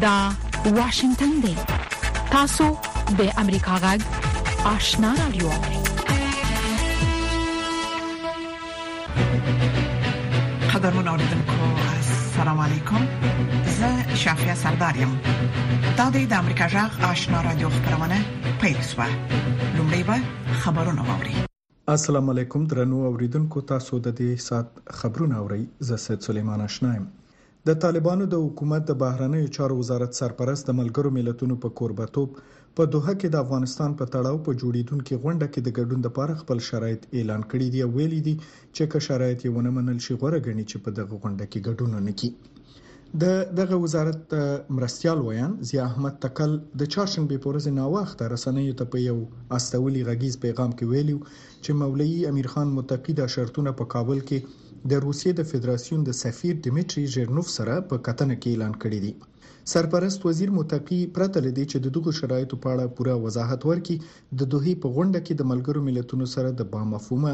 دا واشنگتن دی تاسو د امریکا غږ آشنا رادیو قدرمن اوریدونکو السلام علیکم زه شافیا سردار یم دا د امریکا جغ آشنا را دوه خبرونه پیښوا لومړی به خبرونه ووري السلام علیکم درنو اوریدونکو تاسو د دې سات خبرونه اوري زه سید سلیمان آشنایم د طالبانو د حکومت د بهرنیو چارو وزارت سرپرست د ملګرو ملتونو په کوربه توب په دوحه کې د افغانستان په تړاو په جوړیدونکې غونډه کې د ګډون لپاره خپل شرایط اعلان کړي دي او ویلي دي چې که شرایط یې ونه منل شي غوره ګڼي چې په دغه غونډه کې ګډون ونه کړي د دغه وزارت د مرستيال ویان ضیا احمد تکل د چهارشنبې په ورځ ناوخته رسنیو ته په یو استولي غږیز پیغام کې ویلي چې مولوي امیرخان متقي دا شرطونه په کابل کې د روسیې د فدراسیون د سفیر دیمیټري ژیرنوف سره په کتنه کې اعلان کړی دی. سرپرست وزیر متقي پرته لدې چې د دغو شرایطو په اړه پوره وضاحت ورکړي، د دوحې په غونډه کې د ملګرو ملتونو سره د بامفهومه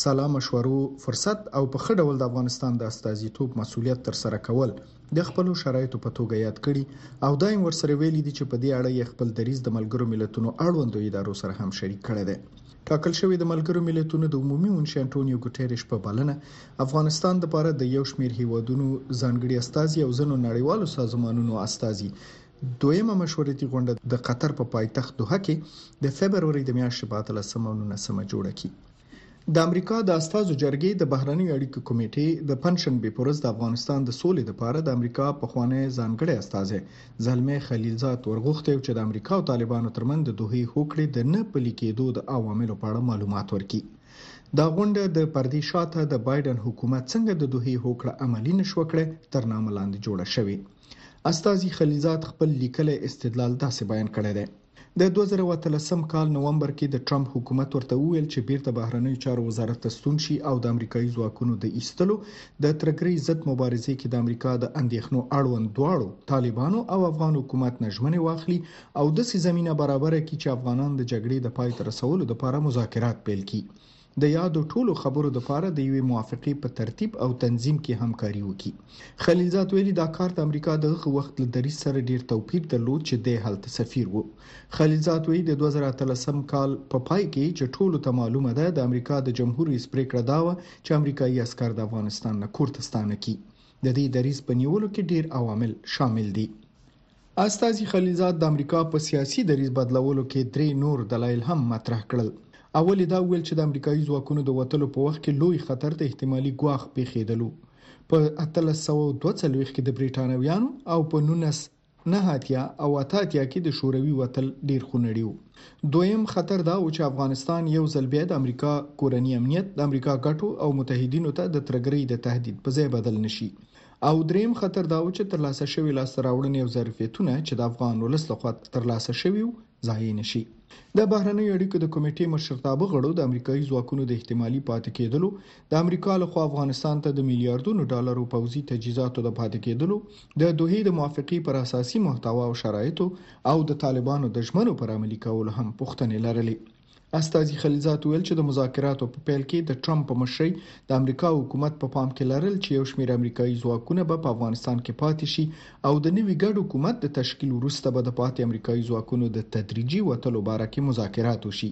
سلا مشورو فرصت او په ښه ډول د افغانستان د استازیتوب مسؤلیت ترسره کول د خپلو شرایطو په توګه یاد کړي او دا یې ورسره ویلي دي چې په دې اړه یې خپل دریځ د ملګرو ملتونو اړوندو ادارو سره هم شریک کړی دی. ټاکل شوې د ملګرو ملتونو د عمومي منشي انټونیو ګوټیرش په بلنه افغانستان لپاره د یو شمېر هیوادونو ځانګړي استازي او ځینو نړیوالو سازمانونو استازي دویمه مشورتي غونډه د قطر په پایتخت دوحه کې د فبروري د میاشتې په 18 او 19 جوړه کړي د امریکا د استازو جرګې د بهرنیو اړیکو کمیټې د پنځشنبې پر ورځ د افغانستان د سولې لپاره د امریکا پخوانی ځانګړی استازی زلمی خلیلزاد ورغوښتی و چې د امریکا او طالبانو ترمنځ د دوحې هوکړې د نه پلي کېدو د عواملو په اړه معلومات ورکړي. دا غونډه د پردې شاته د بایډن حکومت څنګه د دوحې هوکړه عملي نه شوه کړی تر نامه لاندې جوړه شوې. استازي خلیلزاد خپل لیکلی استدلال داسې بیان کړی دی. د دوه زره او اتلسم کال نومبر کې د ټرمپ حکومت ورته وویل چې بیرته بهرنیو چارو وزارت ته ستون شي او د امریکایي ځواکونو د ایستلو د ترهګرۍ ضد مبارزې کې د امریکا د اندېښنو اړوند دواړو طالبانو او افغان حکومت نه ژمنې واخلي او داسې زمینه برابره کړي چې افغانان د جګړې د پای ته رسولو لپاره مذاکرات پیل کړي د یادو ټولو خبرو دپاره د یوې موافقې په ترتیب او تنظیم کې همکاري وکړي. خلیلزاد ویلي دا کار د امریکا د هغه وخت له دریځ سره ډیر توپیر درلود چې دی هلته سفیر و. خلیلزاد وایي د دوه زره اتلسم کال په پای کې چې ټولو ته معلومه ده د امریکا د جمهور رئیس پریکړه دا وه چې امریکایي عسکر د افغانستان نه کورته ستانه کړي. د دې دریځ په نیولو کې ډیر عوامل شامل دي. استازي خلیلزاد د امریکا په سیاسي دریځ بدلولو کې درې نور دلایل هم مطرح کړل. اول یې دا وویل چې د امریکایي ځواکونو د وتلو په وخت کې لوی خطر د احتمالي ګواښ پېښېدلو په اتلس سوه او دوه څلوېښت کې د بریټانویانو او په نولس نهه اتیا او اته اتیا کې د شوروي وتل ډېر خونړي وو. دویم خطر دا و چې افغانستان یو ځل بیا د امریکا کورني امنیت، د امریکا ګټو او متحدینو ته د ترګرۍ د تهدید په ځای بدل نه شي. او دریم خطر دا و چې ترلاسه شوې لاسته راوړنې او ظرفیتونه چې د افغان ولس لخوا ترلاسه شوي وو ضایع نه شي. د بهرنیو اړیکو د کمیټې مشرتابه غړو د امریکایي ځواکونو د احتمالي پاتې کېدلو، د امریکا لخوا افغانستان ته د میلیاردونو ډالرو پوځي تجهیزاتو د پاتې کېدلو، د دوحې د موافقې پر اساسي محتوا او شرایطو او د طالبانو د ژمنو پر عملي کولو هم پوښتنې لرلې. استاذي خلیلزاد وویل چې د مذاکراتو په پیل کې د ټرمپ په مشرۍ د امریکا حکومت په پام کې لرل چې یو شمېر امریکایي ځواکونه به په افغانستان کې پاتې شي او د نوي ګډ حکومت د تشکیل وروسته به د پاتې امریکایي ځواکونو د تدریجي وتلو باره کې مذاکرات وشي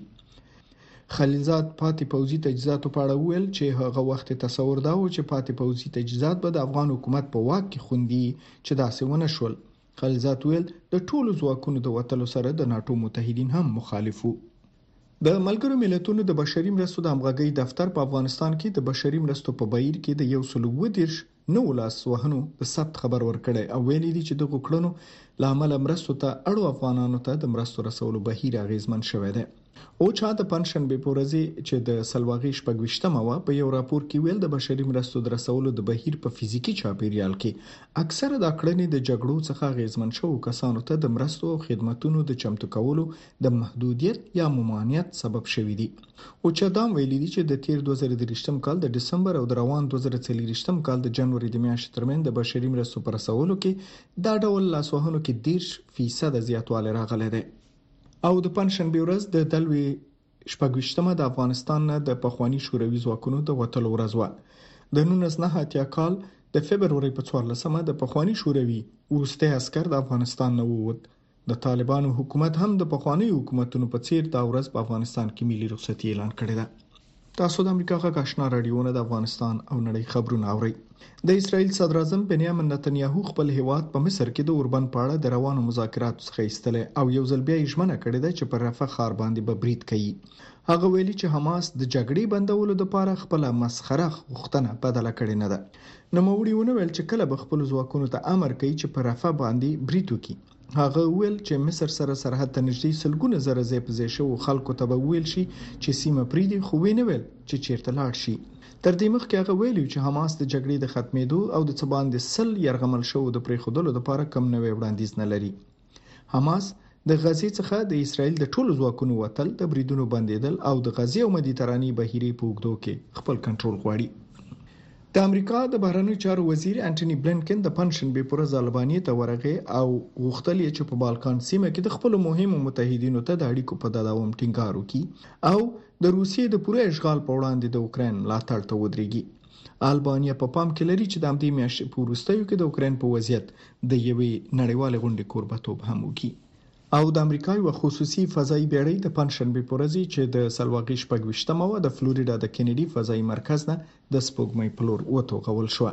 خلیلزاد پاتې پوځي تجهیزاتو په اړه وویل چې هغه وخت تصور دا و چې پاتې پوځي تجهیزات به د افغان حکومت په واک کې خوندي چې داسې ونه شول خلزات ویل د ټولو ځواکونو د وتلو سره د ناتو متحدین هم مخالف وو د ملګرو ملتونو د بشري مرستو د همغږۍ دفتر په افغانستان کې د بشري مرستو په بهیر کې د یو سلو و دیرش نو لاس وهنو د ثبت خبر ورکړی او ویل دي چې د غکړنو لامل مرستو ته اړو افغانانو ته د مرستو رسولو بهیر اغیزمن شوی دی اوچا د پنجشنبې په ورځ چې د سلواغې شپږ ویشت مه وه په یو راپور کې ویل د بشري مرستو د رسولو د بهیر په فزیکي چاپیریال کې اکثره دا کړنې د جګړو څخه اغیزمن شوو کسانو ته د مرستو او خدمتونو د چمتو کولو د محدودیت یا ممانعت سبب شوي دي اوچا دا هم ویلي دي چې د تیر 2023 کال د دسمبر او د روان 2024 کال د جنوري د میاشتې ترمن د بشري مرستو پر رسولو کې دا ډول لاسوهنو کې 10 فیصد زیاتوالی راغلی دی او د پنجشنبې ورځ د دلوې شپږ ویشتمه د افغانستان نه د پخواني شوروي ځواکونو د وتلو ورځ وه د 1990 کال د فبرورۍ په 14مه د پخواني شوروي ورسته عسكر د افغانستان نه ووت د طالبانو حکومت هم د پخواني حکومتونو په څیر دا ورځ په افغانستان کې ملي رخصتي اعلان کړې ده تاسو د امریکا غږ آشنا رادیوونه د افغانستان او نړۍ خبرونه اورئ د اسرایل صدراعظم بنیامین نتنیاهو خپل هیواد په مصر کې د اوربند په اړه د روانو مذاکراتو څخه ایستلی او یو ځل بیا یې ژمنه کړې ده چې پر رفح ښار باندې به برید کوي هغه ویلي چې حماس د جګړې بندولو لپاره خپل مسخره غوښتنه بدله کړې نه ده نو موري ونه ویل چې کله به خپل ځواکونو ته امر کوي چې پر رفح باندې برید وکړي هغه وویل چې مصر سره سرحد ته نږدې سلګونه زره ځای په ځای شوو خلکو ته به وویل شي چې سیمه پریدي خو وینه ویل چې چیرته لاړ شي تر دې مخکې هغه ویلي چې حماس د جګړې د ختمېدو او د څه باندې سل يرغمل شوو د پریخودلو لپاره کم نوې وړاندیز نه لري حماس د غزې څخه د اسرایل د ټولو ځواکونو وتل د بریدونو بندیدل او د غزې او مدیترانې بهیرې په وګدو کې خپل کنټرول غواړي د امریکا د بهرنیو چارو وزیر انټوني بلینکن د پنجشنبې پر ورځ البانیې ته ورغی او غوښتل یې چې په بالکان سیمه کې د خپلو مهمو متحدینو ته د اړیکو په تداوم ټینګار وکړي او د روسیې د پوره اشغال په وړاندې د اوکراین ملاتړ ته ودرېږي البانیا په پام کې لري چې د همدې میاشتې په وروستیو کې د اوکراین په وضعیت د یوې نړیوالې غونډې کوربتوب هم وکړي او د امریکا یو خصوصي فضایي بیړۍ د پنځشنبه پر ورځ چې د سلواغې شپږ وشتمه و د فلوریدا د کینیډي فضایي مرکز نه د سپوږمۍ په لور وتوغول شوه.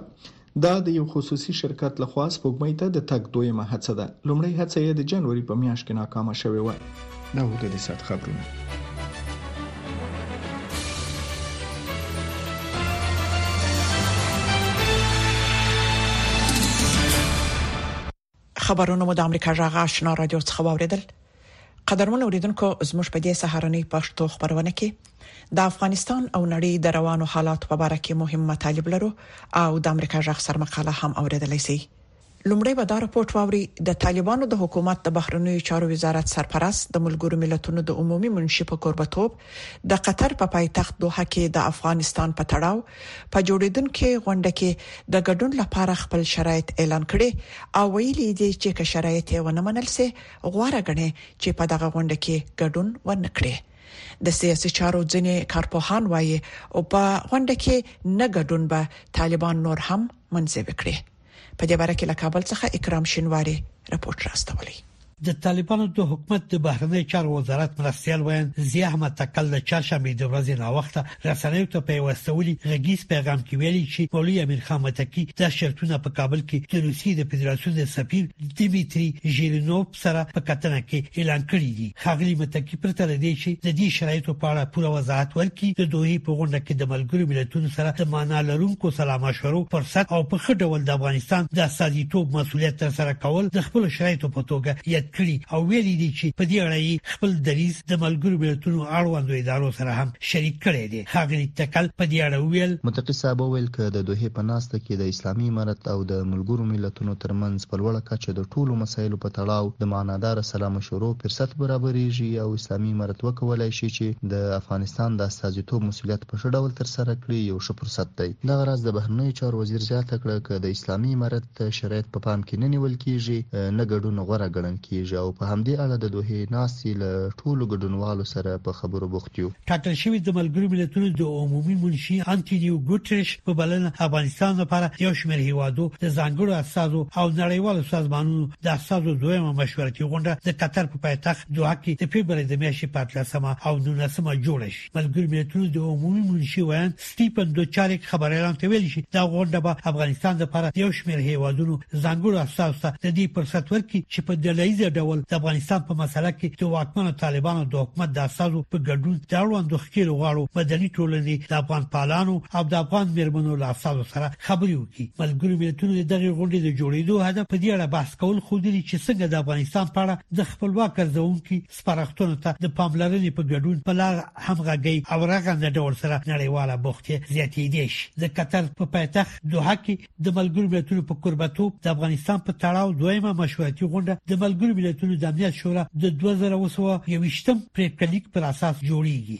دا د یو خصوصي شرکت له خوا سپوږمۍ ته د تګ دویمه هڅه ده. لومړۍ هڅه یې د جنوري په میاشت کې ناکامه شوې وه. دا وو د دې ساعت خبرونه. خبرونه مو د امریکا جغ آشنا رادیو څخه واوریدل قدرمن اوریدونکو زموږ په دې سهارنۍ پښتو خبرونه کې د افغانستان او نړۍ د روانو حالات په اړه کې مهم مطالب لرو او د امریکا جغ سر مقاله هم اوریدلای شئ لومړی به دا راپورټ واوري د طالبانو د حکومت د بهرنیو چارو وزارت سرپرست د ملګرو ملتونو د عمومي منشي په کوربتوب د قطر په پایتخت دوحه کې د افغانستان په تړاو په جوړیدونکي غونډه کې د ګډون لپاره خپل شرایط اعلان کړي او ویلي یې دي چې که شرایط یې ونه منل شي غوره ګڼي چې په دغه غونډه کې ګډون ونه کړي د سیاسي چارو ځینې کارپوهان وایي او په غونډه کې نه ګډون به طالبان نور هم منځوي کړي په دې باره کې له کابل څخه اکرام شینواری رپورټ راستولی د طالبانو د حکومت د بهرنی چارو وزارت مرستيال ویاند ضیا احمد تکل د چهارشنبه د ورځې ناوخته رسنیو ته په وسولي غږیز پیغام کې ویلي چې مولوی امیر خان متکی دا شرطونه په کابل کې د روسیې د فدراسیون د سفیر دیمیتری ژیرینوف سره په کتنه کې اعلان کړی دی خاغلی متکی پرته لدی چې د دې شرایطو په اړه پوره وضاحت ورکړي د دوی په غونډه کې د ملګرو ملتونو سره د معنا لرونکو سلام مشورو فرصت او په خټه ول د افغانستان د سازیتوب مسولیت تر سره کول د خپل شرایطو په توګه یاد کړی او ویلي دي چې په دې اړه خپل دریز د ملګرو ملتونو اړوندو ادارو سره هم شریک کړی دی. ښاغلي تکل په دې اړه وویل. متقي صاحب وویل، که د دوحې په ناسته کې د اسلامي امارت او د ملګرو ملتونو تر منځ په لوړه کچه د ټولو مسایلو په تړاو د معناداره سلا مشورو فرصت برابرېږي او اسلامي امارت وکولای شي چې د افغانستان د استازیتوب مسوولیت په ښه ډول ترسره کړي، یو ښه فرصت دی. دغه راز د بهرنیو چارو وزیر زیاته کړه، که د اسلامي امارت، ته شرایط په پام کې نه نیول کیږي، نه ګډون غوره ګڼل کیږي او په همدې اړه د دوحې ناستې له ټولو ګډونوالو سره په خبرو بوخت یو. ټاکل شوې د ملګرو ملتونو د عمومي منشي انتونیو ګوتریش په بلنه افغانستان لپاره یو شمېر هېوادو د ځانګړو استازو او نړیوالو سازمانونو د استازو دویمه مشورتي غونډه د قطر په پایتخت دوحه کې د فبرورۍ د میاشتې په اتلسمه او نولسمه جوړه شي ملګرو ملتونو د عمومي منشي ویاند سټیفن دوچاریک خبریالانو ته ویلي چې دا غونډه به افغانستان لپاره یو شمېر هیوادونو ځانګړو استازو ته د دې فرصت ورکړي چې په ډلهییز ډول د افغانستان په مسله کې د واکمنو طالبانو د حکومت د استازو په ګډون د اړوندو ښکیلو غواړو مدني ټولنې د افغان پالانو او د افغان مرمنو له استازو سره خبرې وکړي ملګرو ملتونو د دغه غونډې د جوړېدو هدف په دې اړه بحث کول خو دي چې څنګه د افغانستان په اړه د خپلواک ګرځونکو سپارښتنو ته د پاملرنې په ګډون په لا همغږۍ او رغنده ډول سره نړیواله بوختې زیاتېدې شي د قطر په پایتخت دوحه کې د ملګرو ملتونو په کوربتوب د افغانستان په تړاو دویمه مشورتي غونډه د ملګرو ملتونو د امنیت شورا د 2021 پریکړه لیک پر اساس جوړیږي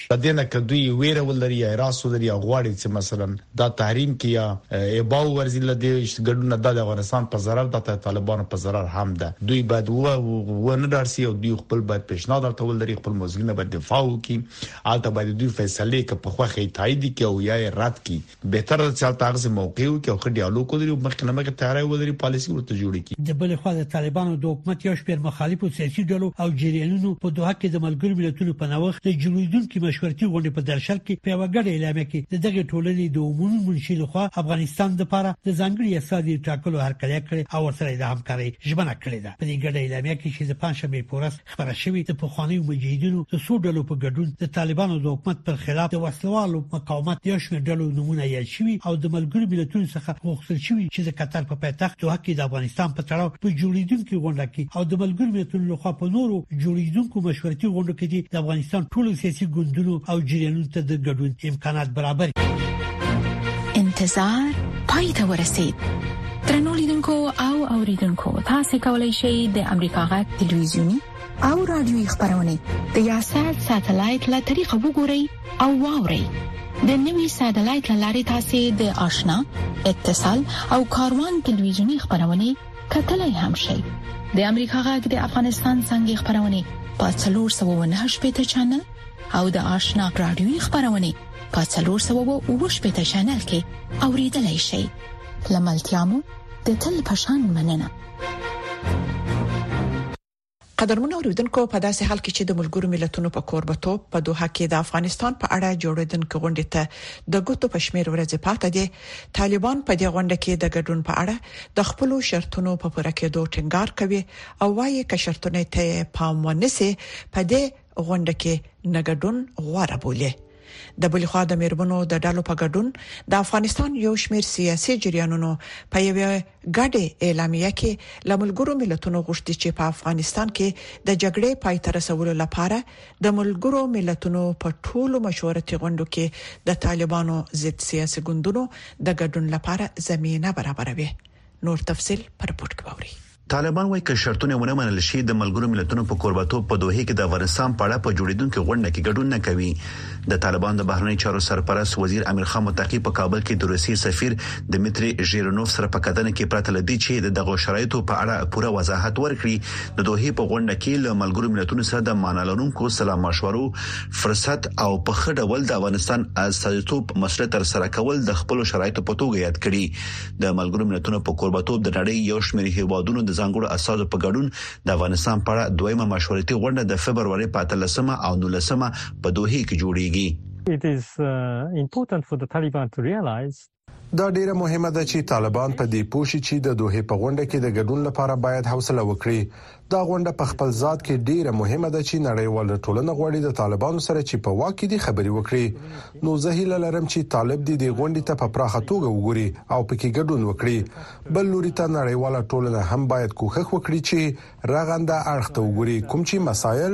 له دې نه که دوی وېره ولري یا هراس ولري او غواړي چې مثلا دا تحریم کړي یا ابا وورځي له دې ګډونه دا د افغانستان په ضرر ده د طالبانو په ضرر هم ده دوی باید و ونه ډار شي او دوی خپل باید پیشنهاد هلته ولري خپل مسؤلین باید دفاع وکړي هلته باید دوی فیصلې که په خوښه یې تایید کړي او یا یې رد کړي بهتره ده چې هلته هغه څه موقع وي او ښه ډیالوګ ولري او مخکې له مخې تیاری ولري پالیسي ورته جوړه کړي د بلې خوا د طالبانو د حکومت یو شمېر مخالفو سیاسي ډلو او جریانونو په دوحه کې د ملګرو ملتونو په نوښت د جوړیدونکو مشورتي غونډې په درشل کې په یو ګډه اعلامیه کې د دغه ټولنې د عمومي منشي لخوا افغانستان لپاره د ځانګړي استازي ټاکلو هرکلی کړی او ورسره د همکارۍ ژمنه کړې ده په دې ګډه اعلامیه کې چې د پنځشنبې په ورځ خبره شوې د پخوانیو مجاهدینو د څو ډلو په ګډون د طالبانو د حکومت پر خلاف د وسلوالو مقاومت یو شمېر ډلو نمونه یاد شوي او د ملګرو ملتونو څخه غوښتل شوي چې د قطر په پایتخت دوه کې د افغانستان په تړاو په جوړیدونکو غونډه کې او د ملګرو ملتونو لخوا په نورو جوړیدونکو مشورتي غونډو کې د افغانستان ټول سیاسي ګوندونو او جریانونو ته د ګډون امکانات برابر کړي انتظار پای ته ورسید ترنو لیدونکو او اوریدونکو تاسو کولی شئ د امریکا غا ټلویزیونی او رادیوي خبرونه د یاسات ساتلایت له طریقو وګورئ او واورئ د نوي ساتلایت لارې تاسو د آشنا اتصال او کاروان ټلویزیونی خبرونه کتلای هم شئ د امریکا غږ د افغانستان څنګه خبرونه په 309 پټ چنل او د آشنا رادیوي خبرونه په 309 پټ چنل کې اوریدلای شئ لملتیا مو د تل پشان مننه قدرمن اوریدونکو په داسې حال کې چې د ملګرو ملتونو په کوربتوب په دوحه کې د افغانستان په اړه جوړیدونکو غونډې ته د ګوتو پښمیر ورځې پاتې دي طالبان په دې غونډه کې د ګډون په اړه د خپل شرطونو په پوره کېدو ټینګار کوي او وايي چې شرطونه ته پام ونیسي په دې غونډه کې نه ګډون غوړه بوله د بلخوا د مېرمنو د ډلو په ګډون د افغانستان یو شمېر سیاسي جریانونو په یو غړي اعلامیه کې لملګرو ملتونو غوښتي چې په افغانستان کې د جګړې پای ته رسولو لپاره د ملګرو ملتونو په ټولو مشورتي غونډو کې د طالبانو ضد سیاسي ګوندونو د ګډون لپاره زمينه برابروي نور تفصيل پر پورت کوي طالبان وايي که شرطونه یې ونه منل شي، د ملګرو ملتونو په کوربهتوب په دوحې کې د افغانستان په اړه په جوړېدونکې غونډه کې ګډون نه کوي. د طالبانو د بهرنیو چارو سرپرست وزیر امیرخان متقي په کابل کې د روسیې سفیر دمیتري ژیرنوف سره په کتنه کې پرته له دې چې د دغو شرایطو په اړه پوره وضاحت ورکړي، د دوحې په غونډه کې له ملګرو ملتونو سره د معنا لرونکو سلامشورو فرصت او په ښه ډول د افغانستان استازیتوب مسوولیت ترسره کول د خپلو شرایطو په توګه یاد کړي. د ملګرو ملتونو په کوربتوب د نړۍ یو شمېر هیوادونو د ځانګړو اساسو په ګډون د افغانستان په اړه دویمه مشورتي غونډه د فبرवरी په 13مه او 19مه په دوحه کې جوړیږي It is uh, important for the Taliban to realize دا ډیره مهمه ده چې طالبان په دې پوه شي چې د دوه په غونډه کې د ګډون لپاره باید حوصله وکړي دا غونډه په خپل ذات کې ډېره مهمه ده چې نړیواله ټولنه غواړي د طالبانو سره چې په واک کې دي خبرې وکړي، نو زه هیله لرم چې طالب دې دې غونډې ته په پراخه توګه وګوري او پکې ګډون وکړي، بل لوري ته نړیواله ټولنه هم باید کوښښ وکړي چې رغنده اړخ ته وګوري کوم چې مسایل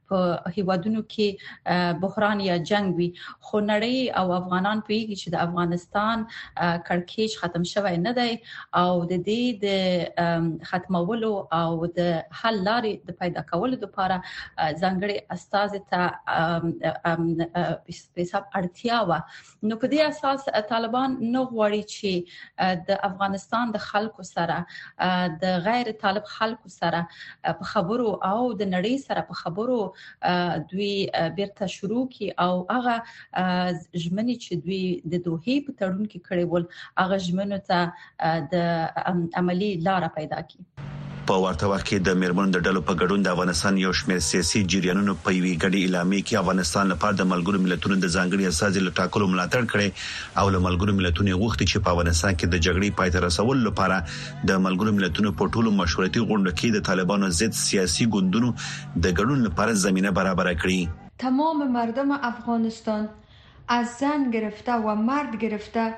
په هیوادونو کې بحران یا جنگ وي خو نړۍ او افغانان پیږي چې د افغانستان کړکېچ ختم شوی نه دی او د دې د ختمولو او د حل لارې د پیدا کولو لپاره ځانګړي استاد ته حساب اړتیا و نو په دې اساس طالبان نه غواړي چې د افغانستان د خلکو سره د غیر طالب خلکو سره په خبرو او د نړۍ سره په خبرو دوی بیرته شروع کی او هغه ژمنې چې دوی د دوه په تړون کې کړې ول هغه ژمنو ته د عملی لار پیدا کړي په ورته وخت کې د میرمنو د ډلو په ګډون د افغانستان یو شمېر سیاسي جریانونو په یوې ګډې اعلامیې کې افغانستان لپاره د ملګرو ملتونو د ځانګړي استازي له ټاکلو ملاتړ کړي او له ملګرو ملتونو غوښتي چې په افغانستان کې د جګړې پای ته رسولو لپاره د ملګرو ملتونو په ټولو مشورتي غونډو کې د طالبانو ضد سیاسي ګوندونو د ګډون لپاره زمينه برابره کړي تمام مردم افغانستان از زن گرفته و مرد گرفته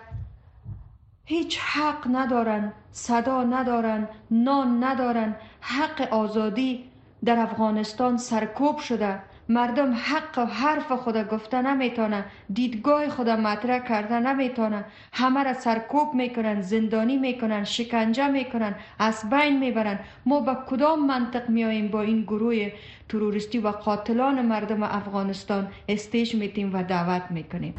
هیچ حق ندارن صدا ندارن نان ندارن حق آزادی در افغانستان سرکوب شده مردم حق و حرف خدا گفته نمیتونه دیدگاه خدا مطرح کرده نمیتونه همه را سرکوب میکنن زندانی میکنن شکنجه میکنن از بین میبرن ما به کدام منطق میاییم با این گروه تروریستی و قاتلان مردم افغانستان استیج میتیم و دعوت میکنیم.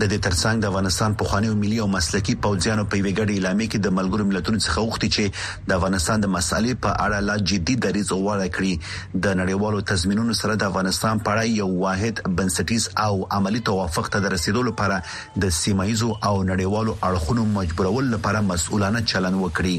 د دې ترڅنګ د افغانستان پخوانیو ملي او مسلکي پوځیانو په یوې ګډې اعلامیې کې د ملګرو ملتونو څخه غوښتي چې د افغانستان د مسئلې په اړه لا جدي دریځ غوره کړي، د نړیوالو تضمینونو سره د افغانستان په اړه یو واحد بنسټیز او عملي توافق ته د رسیدو لپاره د سیمه ییزو او نړیوالو اړخونو مجبورولو لپاره مسؤلانه چلند وکړي.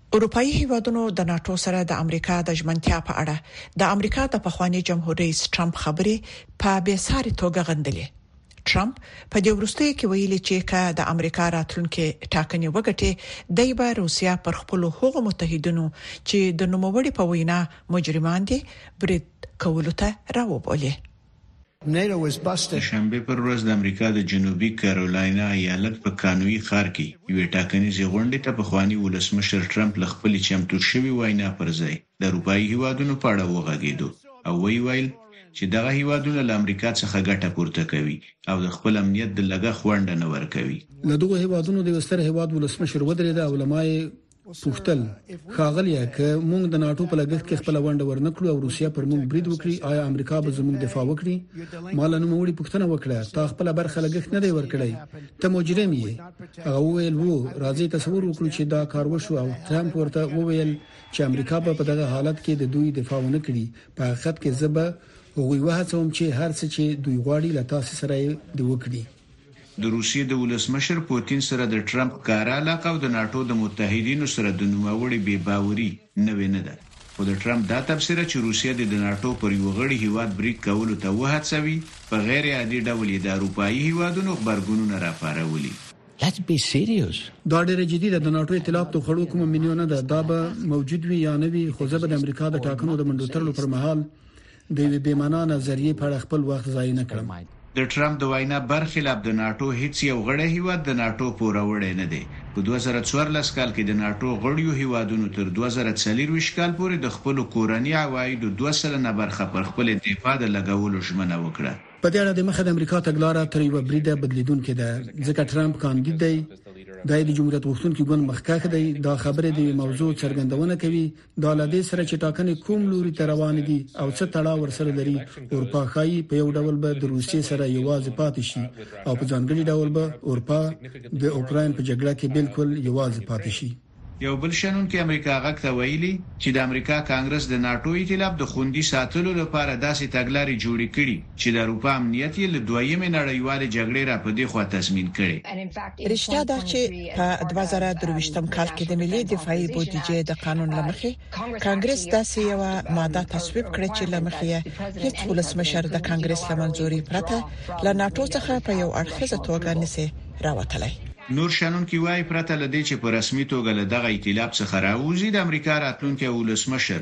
اروپايي هېوادونو د ناټو سره د امریکا د ژمنتیا په اړه د امریکا د پخواني جمهور رئیس ټرمپ خبرې په بې ساري توګه غندلي. ټرمپ په دې وروستیو کې ویلي چې که د امریکا راتلونکې ټاکنې وګټي، دی به روسیه پر خپلو هغو متحدینو چې د نوموړي په وینا مجرمان دي، برید کولو ته راوبولي. د شنبې پر ورځ د امریکا د جنوبي کارولاينا ایالت په کانوي ښار کې یوې ټاکنیزې غونډې ته پخواني ولسمشر ټرمپ له خپلې چمتو شوې وینا پر ځای د اروپايي هیوادونو په اړه وغږیدو او ویې ویل چې دغه هیوادونه له امریکا څخه ګټه پورته کوي او د خپل امنیت د لګښت ونډه نه ورکوي. له دغو هیوادونو د یو ستر هیواد ولسمشر ودرېده او له ما یې پوښتل ښاغلیه که موږ د ناتو په لګښت کې خپل ونډه ورنکړو او روسیا پر موږ برید وکړي آیا امریکا به زموږ دفاع وکړي مال نو موړي پوښتنه وکړه تا خپل برخه لګښت نه دی ورکړی ته مجرم یې هغه وویل وو راځي تصور وکړو چې دا کار وشو او ترامپ ورته وویل چې امریکا به په دغه حالت کې د دوی دفاع ونه کړي په حقیقت کې زبه هغوی وهڅوم چې هر څه چې دوی غواړي له تاسو سره دی وکړي د روسیې د ولسمشر پوتین سره د ټرمپ ښکاره علاقه او د ناټو د متحدینو سره د نوموړي بې باوري نوې نه ده، خو د ټرمپ دا تبصره چې روسیه دې د ناټو پر یوه غړي هیواد برید کولو ته وهڅوي، په غیر عادي ډول یې د اروپايي هیوادونو غبرګونونه راپارولي. Let's be serious. دا ډېره جدي ده، د ناټو ایتلاف د خوړو کومه مینیو نه ده، دا به موجود وي یا نه وي، خو زه به د امریکا د ټاکنو د منډوتړلو پر مهال د یوې بې معنا نظریې په اړه خپل وخت ضایع نه کړم. د ټرمپ د وینا برخلاف د ناټو هیڅ یو غړی هیواد د ناټو پوروړی نه دی. په دوه زره څوارلس کال کې د ناټو غړیو هیوادونو تر دوه زره څلرویشت کال پورې د خپلو کورني عوایدو دوه سلنه برخه پر خپل دفاع د لګولو ژمنه وکړه. په دې اړه د مخه د امریکا تګلاره تر یوه بریده بدلیدونکې ده، ځکه ټرمپ کاندید دی، دا یې د جمهوریت غوښتونکي ګوند مخکښ دی، دا خبرې د یوې موضوع څرګندونه کوي دا له دې سره چې ټاکنې کوم لوري ته روان دي او څه تړاو ورسره لري اورپا خایي په یو ډول به د روسیې سره یوازې پاتې شي او په ځانګړي ډول به اورپا د اوکرين په جګړه کې بالکل یوازې پاتې شي یو بل شنونکي امریکا غږ ته ویلي چې د امریکا کانګرس د ناټو ایتلاف د خوندي ساتلو لپاره داسې تګلارې جوړې کړي چې د اروپا امنیت یې له دویمې نړیوالې جګړې را په دې خوا تضمین کړی. رښتیا دا چې په دوه زره درویشتم کال کې د ملي دفاعي بودیجې د قانون له مخې کانګرس داسې یوه ماده تصویب کړه چې له مخې یې هیڅ ولسمشر د کانګرس له منظورۍ پرته له ناټو څخه په یو اړخیزه توګه نشي راوتلای. نور شنونکي وايي، پرته له دې چې په رسمي توګه له دغه ایتلاف څخه راووځي، د امریکا راتلونکی ولسمشر،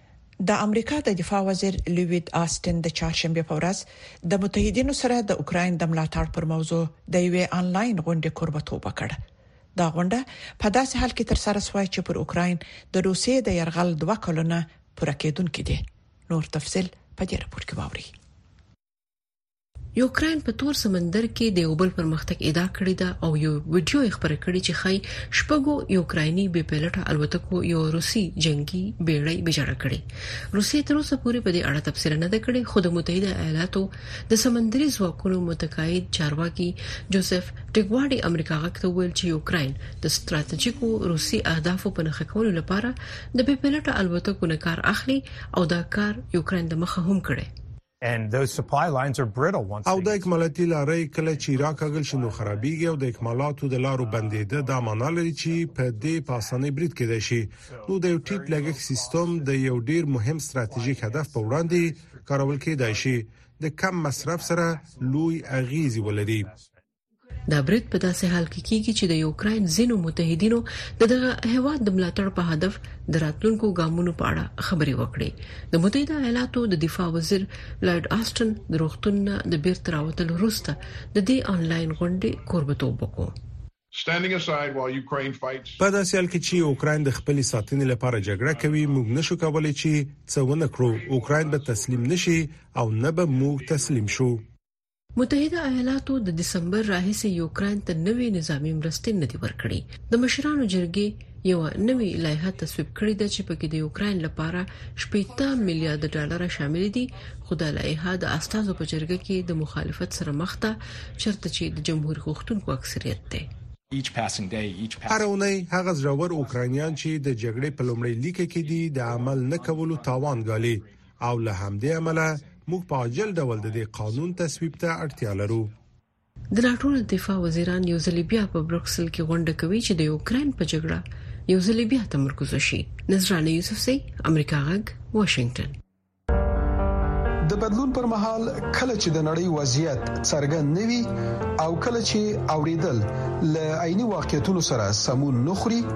د امریکا د دفاع وزیر لوید آسټن د چهارشنبې په ورځ د متحدینو سره د اوکراین د ملاتړ پر موضوع د یوې انلاین غونډې کوربتوب وکړ. دا غونډه په داسې حال کې تر سره شوه چې پر اوکراین د روسیې د يرغل دوه کلونه پوره کېدونکي دي. نور تفصيل په دې رپورت کې واوري. یوکراین په تور سمندر کې د یو بل پرمختګ ادعا کړې ده او یو ویډیو یې خبره کړې چې خای شپږو یوکرایني بې پیلټه الوتکو یو روسي جنگي بیړۍ بجړه کړې روسي تر اوسه پورې په دې اړه تفسیر نه ده کړې خو د متحده ایالاتو د سمندري ځواکونو متقاعد چارواکي جوزف ټګواډي امریکا غاکته ویل چې یوکراین د ستراتیژیکو روسي اهدافو په نخښه کولو لپاره د بې پیلټه الوتکو نه کار اخلي او دا کار یوکراین د مخه هم کړي او دا اکمالاتي لارۍ کله چي را کږل شي نو خرابيږي او د اکمالاتو د لارو بنديده دا مانا لري چي په دي په اسانۍ بريد کيداي شي نو د يو ټيټ لګښت سيستم د يو ډير مهم ستراتيژيک هدف په وړاندي کارول کيداي شي د کم مصرف سره لوی اغيزي ولري. دا برید په داسې حال کې کیږي چې د یوکراین ځینو متحدینو د دغه هواد د ملاتړ په هدف د راتلونکو ګامونو په اړه خبرې وکړې د متحده ایالاتو د دفاع وزیر لارډ آستن د روغتون د بیرته راوتل وروسته د دې انلاین غونډې کوربتوب وکړ په داسې حال کې چې اوکرين د خپل ساتنې لپاره جګړه کوي موږ نشو کولای چې څه ونه کړو اوکرين به تسلیم نشي او نه به موږ تسلیم شو متحده ایالاتو د دسمبر راهیسې یوکراین ته نوې نظامی مرستې نه دی ورکړي د مشرانو جرګې یو نوې لایحه تصویب کړې ده چې پکې د یوکرين لپاره 80 میلیارډ ډالر شامل دي خو دا لایحه د استادو په جرګه کې د مخالفت سره مخ ده چرته چې د جمهور غوښتونکو اکثریت ده هر اونۍ هغه زړور اوکرانیان چې د جګړې په لومړۍ لیکه کې دي د عمل نه کولو تاوان ګالي او له همدې امله موږ په عاجل ډول د دې قانون تصویب ته اړتیا لرو د ناټو دفاع وزیران یو ځل بیا په بروکسل کې غونډه کوي چې د یوکرين په جګړه یو ځل بیا تمرکز وشي نذرانه یوسف سي امریکا غږ واشنگټن د بدلون پر مهال کله چې د نړۍ وضعیت څرګند نه وي او کله چې اوریدل ل عیني واقعیتونو سره سمون نخري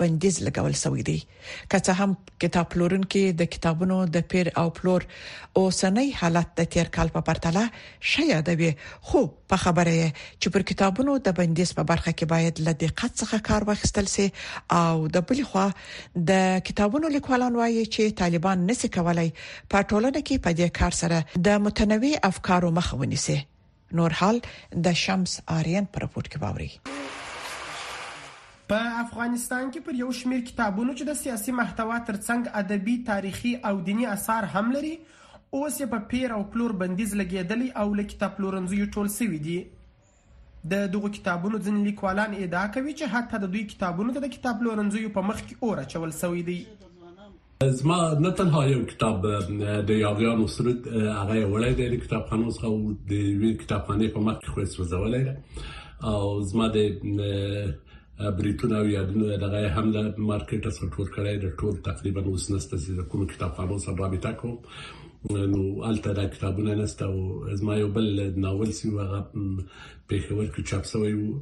بندیز لګول شوی دی که څه هم کتاب پلورونکو د کتابونو د پیر او پلور اوسنۍ حالت د تیر کال په پرتله ښه یادوي خو په خبره یې چې پر کتابونو د بندیز په برخه کې باید له دقت څخه کار واخیستل شي او د بل خوا د کتابونو لیکوالان وایي چې طالبان نسی کولای په ټولنه کې په دې کار سره د متنوع افکارو مخه ونیسي نور حال د شمس آرین پر رپورت کې واوري په افغانستان کې پر یو شمیر کتابونو چې د سیاسي محتوا ترڅنګ ادبي، تاریخي او دینی اثار هم لري، اوس یې په پیر او پلور بندیز لګیدلی او له کتابپلورنځیو ټول شوي دي. د دغو کتابونو ځینې لیکوالان ادعا کوي چې حتی د دوی کتابونو ته د کتابپلورنځیو په مخ کې اور اچول شوی دی. زما نه تنها یو کتاب د یاغیانو سرود هغه وړی دی د کتابخانو څخه او د وی کتابخانه په مخ کې خو سوځولای دی او زما د بریتونه او یادونه دغه هم له مارکیټ څخه ټول کړی د ټول تقریبا اوس نسته چې د کوم کتابخانو سره رابطه کوم نو الته دا کتابونه نسته او زما یو بل ناول سی هغه په خبر کې چاپ شوی وو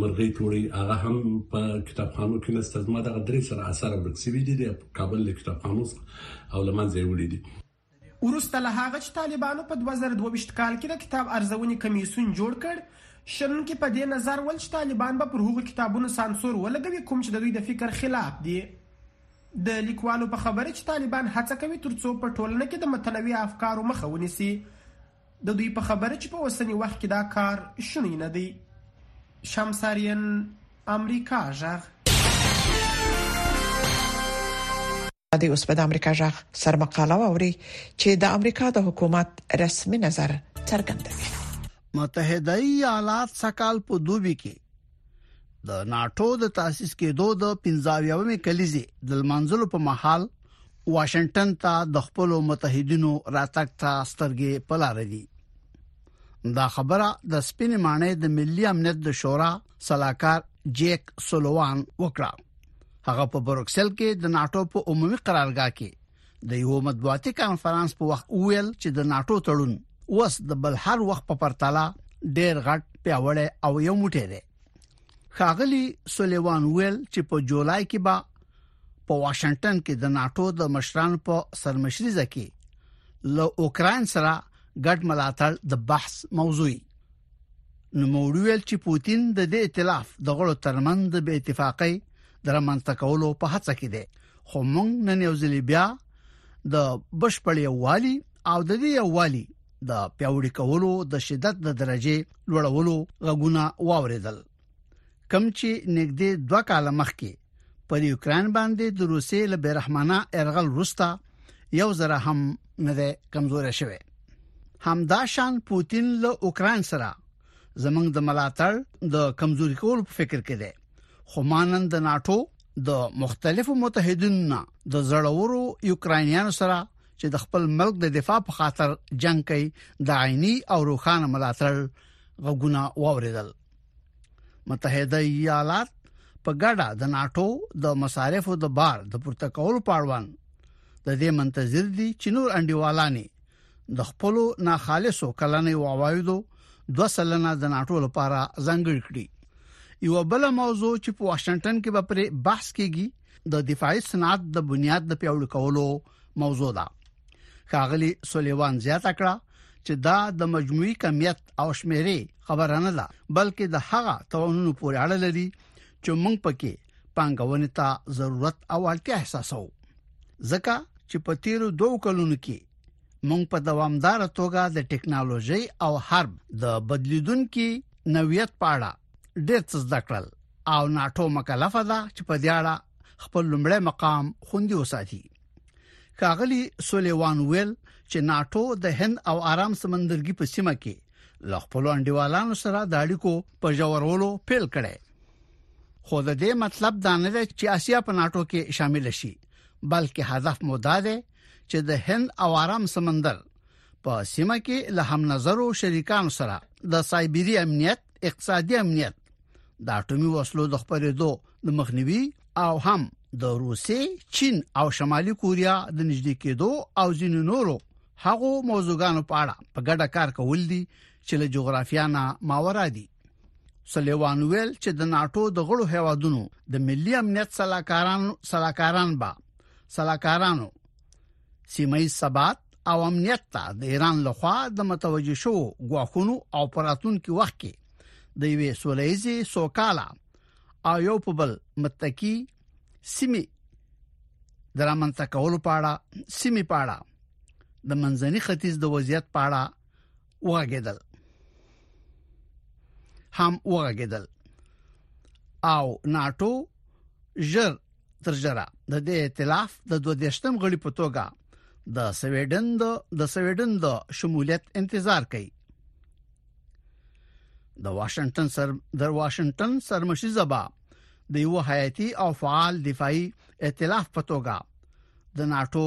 مرغۍ ټوړي هغه هم په کتابخانو کې نسته زما دغه درې سره اثر ورک سوي دي د کابل له کتابخانو او لمنځه یې وړي دي ورسته له هغه چې طالبانو په 2022 کال کې د کتاب ارزونې کمیسون جوړ کړ شنونکي په دې نظر ول چې طالبان به پر هغو کتابونو سانسور ولګوي کوم چې د دوی د فکر خلاف دي د لیکوالو په خبره چې طالبان هڅه کوي ترڅو په ټولنه کې د متنوع افکارو مخه ونیسي د دوی په خبره چې په اوسني وخت کې دا کار شونی نه دی. شمس آرین، امریکا غږ. د اوس په امریکا غږ سرمقاله ووري چې د امریکا د حکومت رسمي نظر څرګندوي متحده ایالات سکهال په دوبي کې د ناتو د تاسیس کېدو د 15مې کلیزې د منځلو په محل واشنگټن ته د خپل متحدینو راتګ ته سترګې پلار دي دا خبره د سپین مانې د ملي امنیت د شورا صلاحکار جیک سولوان وکړه هغه په بروکسل کې د ناتو په عمومي قرارګاه کې د یو مطبوعاتي کانفرنس په وخت ویل چې د ناتو تړون اوس د بل هر وخت په پرتله ډیر غټ پیاوړی او یو موټی دی خاغلی سلیوان ویل چې په جولای کې به په واشنگټن کې د ناتو د مشران په سرمشري ځکه له اوکرين سره ګډ ملاتړ د بحث موضوع نو موړویل چې پوتین د دې ائتلاف د غړو ترمن د بې اتفاقۍ درمنځ تکولو په هڅه کې دی خو موږ نن یو ځلې بیا د بشپړ یووالي او د دې یووالي د پیوړی کولو د شدت د درجه لوړولو غږونه واوریدل کم چې نګدې دوه کاله مخکې پر یوکرين باندې د روسي له بیرحمانه ارغل روستا یو زره هم نه ده کمزورې شوه همدا شان پوتین له اوکرين سره زمنګ د ملاتړ د کمزوري کولو په فکر کې دی خو مانن د ناتو د مختلفو متحدینو نه د زړورو یوکراینیانو سره چې د خپل ملک د دفاع په خاطر جنگ کوي د عیني او روخانه ملاتړ غوونه واوریدل متحده ایالات په ګډه د ناتو د مصارفو د بار د پورته کولو په اړوند د دې منتظر دي چې نور انډیوالانی د خپل ناخالصو کلنې عوایدو 2 سلنه د ناتو لپاره ځانګړي کړي یو بل موضوع چې په واشنگټن کې به پر بحث کیږي د دفاعي صنعت د بنیاد د پیوړ کولو موضوع ده کاغلی سلیوان زیاته کړه چې دا د مجموعي کمیت او شمیرې خبره نه ده بلکې د هغه توانونو پورې اړه لري چې موږ پکې پانګونې ته ضرورت او اړتیا احساسو ځکه چې په تیرو دوو کلونو کې مونږ په دوامدار توګه د ټکنالوژي او حرب د بدلیدونکو نویت په اړه ډېر څه زده کړل او ناتو مکلفه ده چې په دې اړه خپل لومړی مقام خوندي وساتي کاغلی سولېوان ویل چې ناتو د هند او آرام سمندرګي په سیمه کې له خپل انډیوالانو سره د اړیکو په جوړولو پیل کړي خو د دې مطلب دا نه دی چې اسیا په ناتو کې شامل شي بلکې هدف مو دا دی چې د هند او آرام سمندر په سیمه کې له هم نظرو شریکانو سره د سایبری امنیت اقتصادي امنیت د اټومي وسلو د خپرېدو د مخنیوي او هم د روسي چین او شمالي کوریا د نږدې کېدو او ځینو نورو هغو موضوعګانو په اړه په ګډه کار کول دي چې له جغرافیا نه ماورا دي سلیوان ویل چې د ناتو د غړو هیوادونو د ملي امنیت صلاحکاران صلاحکاران به سلاکارانو سیمه ثبات او امنیت ته د ایران لخوا د متوجه شو غواخونو او پراتونکو وخت کې د یوې سولېزي سوکاله او یو په بل متکی سیمه درامنځته کولو په اړه سیمه په اړه د منځني ختیځ د وضعیت په اړه وغږیدل هم وغږیدل او ناتو ژر تر ژره د دې ائتلاف د 22م غړي په توګه د سویډن د د سویډن د شمولیت انتظار کوي د واشنگټن سر د واشنگټن سرمشي زبا د یو حیاتي او فعال دفاعي ائتلاف په توګه د ناتو